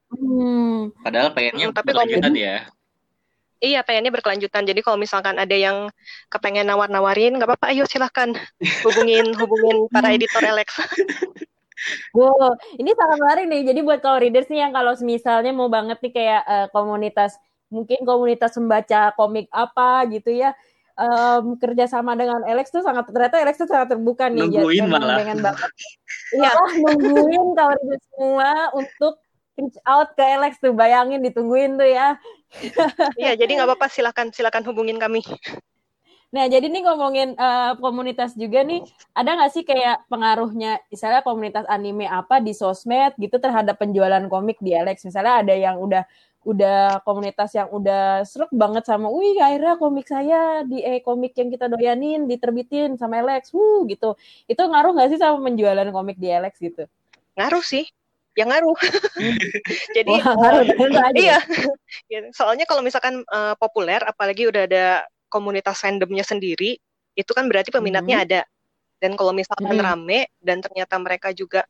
Hmm. Padahal pengennya hmm, tapi berkelanjutan ya. Iya, pengennya berkelanjutan. Jadi kalau misalkan ada yang kepengen nawar-nawarin, nggak apa-apa, ayo silahkan hubungin hubungin para editor Alex. wow, ini sangat menarik nih. Jadi buat kalau readers nih yang kalau misalnya mau banget nih kayak uh, komunitas, mungkin komunitas membaca komik apa gitu ya, um, kerjasama dengan Alex tuh sangat ternyata Alex tuh sangat terbuka nih. Nungguin ya, malah. Pengen banget. Iya, nungguin kalau semua untuk reach out ke Alex tuh bayangin ditungguin tuh ya iya jadi nggak apa-apa silakan silakan hubungin kami Nah, jadi nih ngomongin uh, komunitas juga nih, ada nggak sih kayak pengaruhnya, misalnya komunitas anime apa di sosmed gitu terhadap penjualan komik di Alex? Misalnya ada yang udah udah komunitas yang udah serak banget sama, wih akhirnya komik saya di eh komik yang kita doyanin diterbitin sama Alex, wuh gitu. Itu ngaruh nggak sih sama penjualan komik di Alex gitu? Ngaruh sih, yang ngaruh. Jadi Wah, ngaruh, uh, iya, Ya, soalnya kalau misalkan uh, populer, apalagi udah ada komunitas fandomnya sendiri, itu kan berarti peminatnya ada. Dan kalau misalkan Mhm. rame dan ternyata mereka juga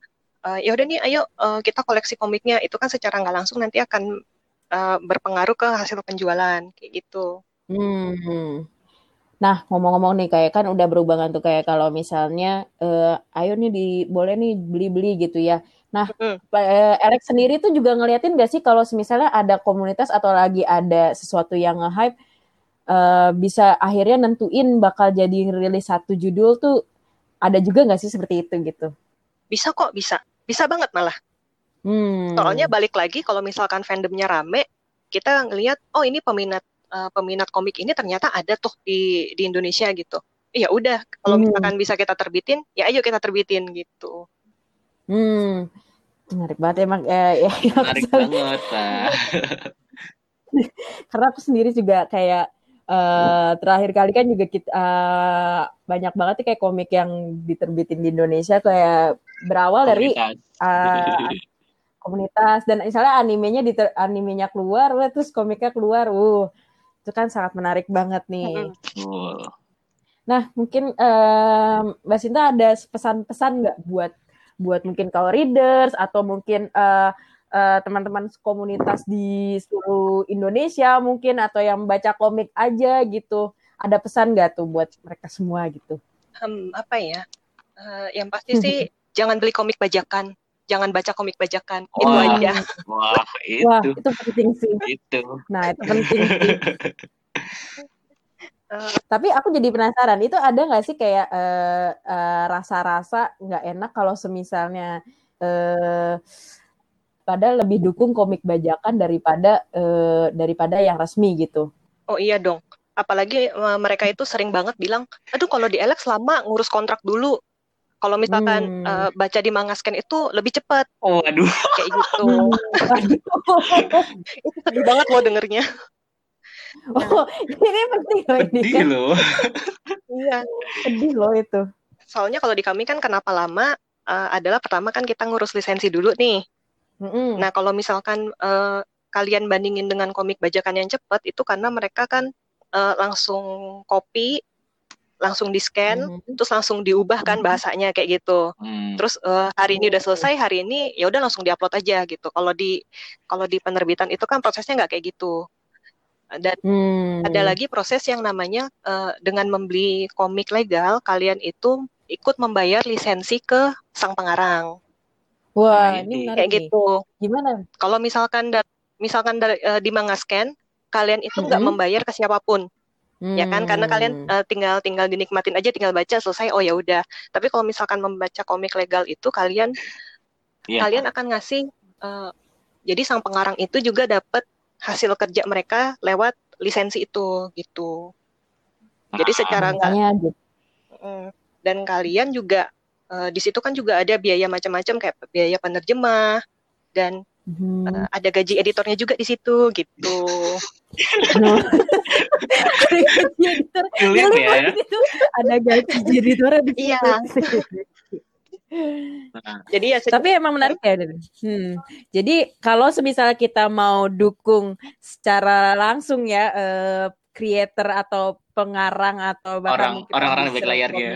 uh, ya udah nih, ayo uh, kita koleksi komiknya, itu kan secara nggak langsung nanti akan uh, berpengaruh ke hasil penjualan kayak gitu. Hmm. Nah, ngomong-ngomong nih kayak kan udah berubah kan tuh kayak kalau misalnya eh, ayo nih di boleh nih beli-beli gitu ya. Nah, Mm. Alex sendiri tuh juga ngeliatin gak sih kalau misalnya ada komunitas atau lagi ada sesuatu yang nge-hype eh, bisa akhirnya nentuin bakal jadi rilis satu judul tuh ada juga nggak sih seperti itu gitu? Bisa kok, bisa. Bisa banget malah. Hmm. Soalnya balik lagi kalau misalkan fandomnya rame, kita ngelihat oh ini peminat uh, peminat komik ini ternyata ada tuh di di Indonesia gitu. Ya udah, kalau Hmm. misalkan bisa kita terbitin, ya ayo kita terbitin gitu. Hmm. Menarik banget emang eh, ya, ya, Menarik banget, karena aku sendiri juga kayak eh, terakhir kali kan juga kita eh, banyak banget nih kayak komik yang diterbitin di Indonesia kayak berawal dari Komunitas. eh, komunitas dan misalnya animenya di animenya keluar wah, terus komiknya keluar uh itu kan sangat menarik banget nih. Nah, mungkin em, Mbak Sinta ada pesan-pesan nggak buat buat mungkin kalau readers atau mungkin eh, eh, teman-teman komunitas di seluruh Indonesia mungkin atau yang baca komik aja gitu. Ada pesan nggak tuh buat mereka semua gitu? Hmm, apa ya? Eh, yang pasti sih jangan beli komik bajakan, jangan baca komik bajakan. Itu Wah. aja. Wah, Wah, itu. itu penting sih. Itu. Nah, itu penting sih. Eh, Tapi aku jadi penasaran, itu ada nggak sih kayak eh, eh, rasa-rasa nggak enak kalau semisalnya eh, pada lebih dukung komik bajakan daripada eh, daripada yang resmi gitu. oh iya dong. Apalagi eh, mereka itu sering banget bilang, aduh kalau di Alex lama ngurus kontrak dulu. Kalau misalkan Hmm. eh, baca di Mangasken itu lebih cepat Oh, aduh. kayak gitu. Hmm, itu sedih banget loh dengernya. Oh, ini penting loh ini Pedih kan. loh. Iya. Sedih loh itu. Soalnya kalau di kami kan kenapa lama eh, adalah pertama kan kita ngurus lisensi dulu nih. Mm-mm. Nah kalau misalkan eh, kalian bandingin dengan komik bajakan yang cepat itu karena mereka kan eh, langsung copy, langsung di scan, Mhm. terus langsung diubah kan bahasanya kayak gitu. Hmm. Terus eh, hari ini udah Oh. selesai, hari ini ya udah langsung diupload aja gitu. Kalau di kalau di penerbitan itu kan prosesnya nggak kayak gitu. Dan Hmm. ada lagi proses yang namanya eh, dengan membeli komik legal, kalian itu ikut membayar lisensi ke sang pengarang. Wah, Nah, ini menarik Kayak nih. gitu. Gimana? Kalau misalkan da- misalkan da- eh, di Mangasken, kalian itu nggak Mhm. membayar ke siapa pun, ya kan? Karena kalian Hmm. eh, tinggal tinggal dinikmatin aja, tinggal baca selesai. Oh ya udah. Tapi kalau misalkan membaca komik legal itu kalian Iya. kalian akan ngasih eh, jadi sang pengarang itu juga dapat hasil kerja mereka lewat lisensi itu gitu. Jadi secara nggak gitu. Mm. dan kalian juga eh, di situ kan juga ada biaya macam-macam kayak biaya penerjemah dan Hmm. eh, ada gaji editornya juga di situ gitu. Editor. Sulit ya. itu. Ada gaji editornya di Iya. situ. Nah, Jadi ya se- Tapi emang menarik ya. Hmm. Jadi kalau semisal kita mau dukung secara langsung ya eh, creator atau pengarang atau bahkan orang orang-orang di balik layarnya.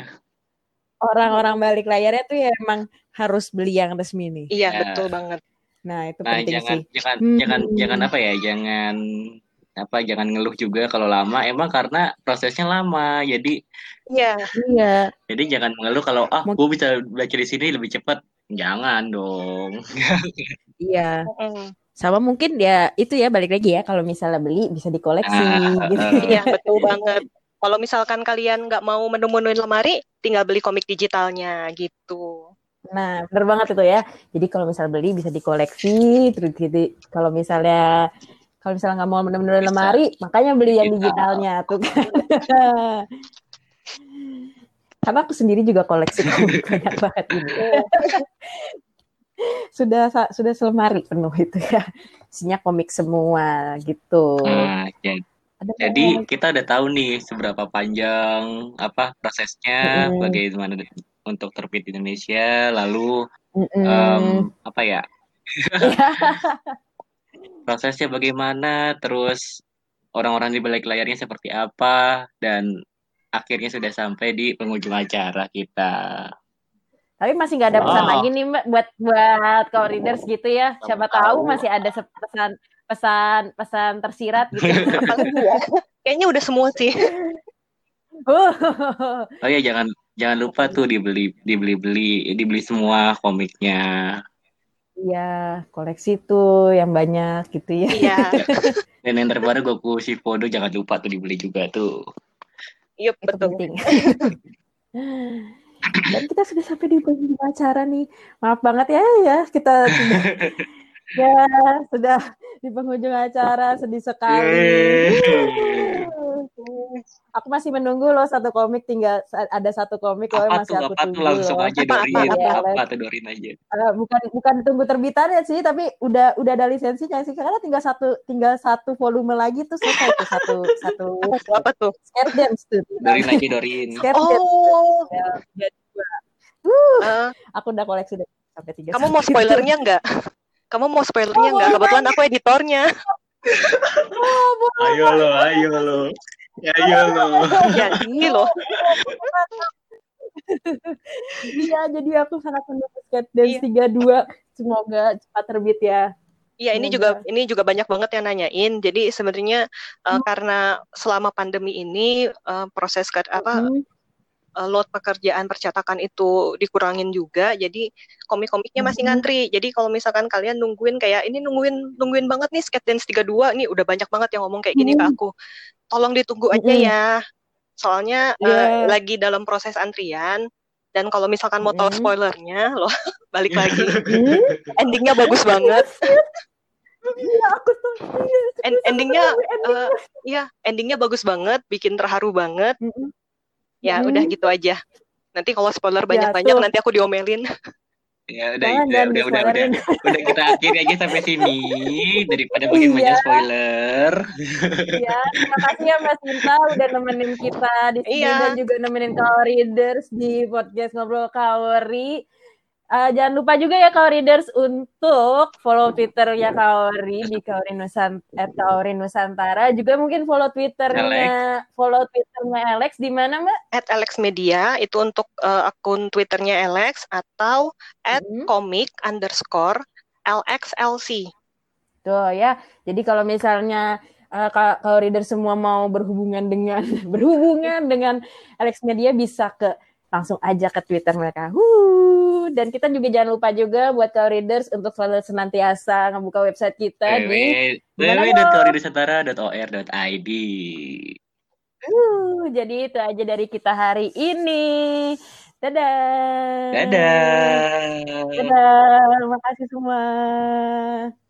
Orang-orang balik layarnya tuh ya emang harus beli yang resmi nih. iya Ya. betul banget. Nah itu Nah, penting jangan sih. jangan Hmm. jangan jangan apa ya? Jangan apa jangan ngeluh juga kalau lama emang karena prosesnya lama. Jadi Iya, Iya. jadi jangan mengeluh kalau ah gue bisa baca di sini lebih cepat. Jangan dong. Iya. Sama mungkin ya itu ya balik lagi ya kalau misalnya beli bisa dikoleksi Ah, gitu. iya betul banget. Kalau misalkan kalian nggak mau menu-menuin lemari, tinggal beli komik digitalnya gitu. Nah, bener banget itu ya. Jadi kalau misal beli bisa dikoleksi, terus gitu. Kalau misalnya kalau misalnya nggak mau bener-bener Bisa. lemari, makanya beli yang Digital. digitalnya tuh kan. Karena aku sendiri juga koleksi komik banyak banget ini. sudah sudah selemari penuh itu ya. isinya komik semua gitu. Nah, jadi, jadi kita udah tahu nih seberapa panjang apa prosesnya, mm. bagaimana untuk terbit di Indonesia, lalu mm -mm. Um, apa ya prosesnya bagaimana, terus orang-orang di balik layarnya seperti apa, dan akhirnya sudah sampai di penghujung acara kita. Tapi masih nggak ada pesan oh. lagi nih Mbak buat buat co readers gitu ya. Siapa tahu masih ada pesan pesan pesan tersirat gitu. Kayaknya udah semua sih. oh ya jangan jangan lupa tuh dibeli dibeli beli dibeli semua komiknya. Iya, koleksi tuh yang banyak gitu ya. Iya. Dan yang terbaru Goku Shippuden jangan lupa tuh dibeli juga tuh. Iya, betul. Penting. Dan kita sudah sampai di penghujung acara nih. Maaf banget ya ya kita sudah ya sudah di penghujung acara sedih sekali. Aku masih menunggu loh satu komik tinggal ada satu komik loh masih aku apa tunggu. Tuh langsung loh. aja Dorin, apa, apa, apa tuh Dorin aja. Uh, bukan bukan tunggu terbitannya sih, tapi udah udah ada lisensinya sih karena tinggal satu tinggal satu volume lagi tuh selesai tuh satu satu apa tuh? Scare Dance tuh. Dorin lagi Dorin. Scare oh. Dance. Ya, Uh, aku udah koleksi deh sampai tiga. Kamu mau spoilernya nggak? Kamu mau spoilernya nggak? Oh, Kebetulan aku editornya. oh, ayo lo, ayo lo. Ya, ayo lo. Ya, ini lo. Iya, jadi aku sangat menunggu Skate Dance tiga dua. Semoga cepat terbit ya. Iya, ini juga ini juga banyak banget yang nanyain. Jadi sebenarnya uh, karena selama pandemi ini uh, proses apa hmm uh, load pekerjaan percetakan itu dikurangin juga jadi komik-komiknya masih ngantri. Jadi kalau misalkan kalian nungguin kayak ini nungguin nungguin banget nih Skate Dance 32 nih udah banyak banget yang ngomong kayak gini ke aku tolong ditunggu aja ya. Soalnya yeah. uh, lagi dalam proses antrian dan kalau misalkan mau tahu spoilernya loh balik lagi. Endingnya bagus banget. Iya, aku tuh. End, endingnya, uh, ya endingnya. bagus banget, bikin terharu banget. Mm -hmm ya hmm. udah gitu aja. Nanti kalau spoiler banyak-banyak ya, nanti aku diomelin. Ya udah Jangan, udah udah, udah. udah udah kita akhiri aja sampai sini. Daripada makin iya. banyak spoiler. Iya terima kasih ya Mas Minta udah nemenin kita di sini iya. dan juga nemenin Kawa Readers di podcast ngobrol Kawari Uh, jangan lupa juga ya Kau Readers untuk follow Twitternya Kaori di Kaori Nusantara, Kaori Nusantara. Juga mungkin follow Twitternya, Alex. follow Twitternya Alex di mana Mbak? At Alex Media itu untuk uh, akun Twitternya Alex atau at hmm. comic underscore LXLC. Tuh ya. Jadi kalau misalnya uh, kalau reader semua mau berhubungan dengan berhubungan dengan Alex Media bisa ke langsung aja ke Twitter mereka. Huh. Dan kita juga jangan lupa juga buat kau readers untuk selalu senantiasa ngebuka website kita di www.kauridersatara.or.id. Uh, jadi itu aja dari kita hari ini. Dadah. Dadah. Dadah. Terima kasih semua.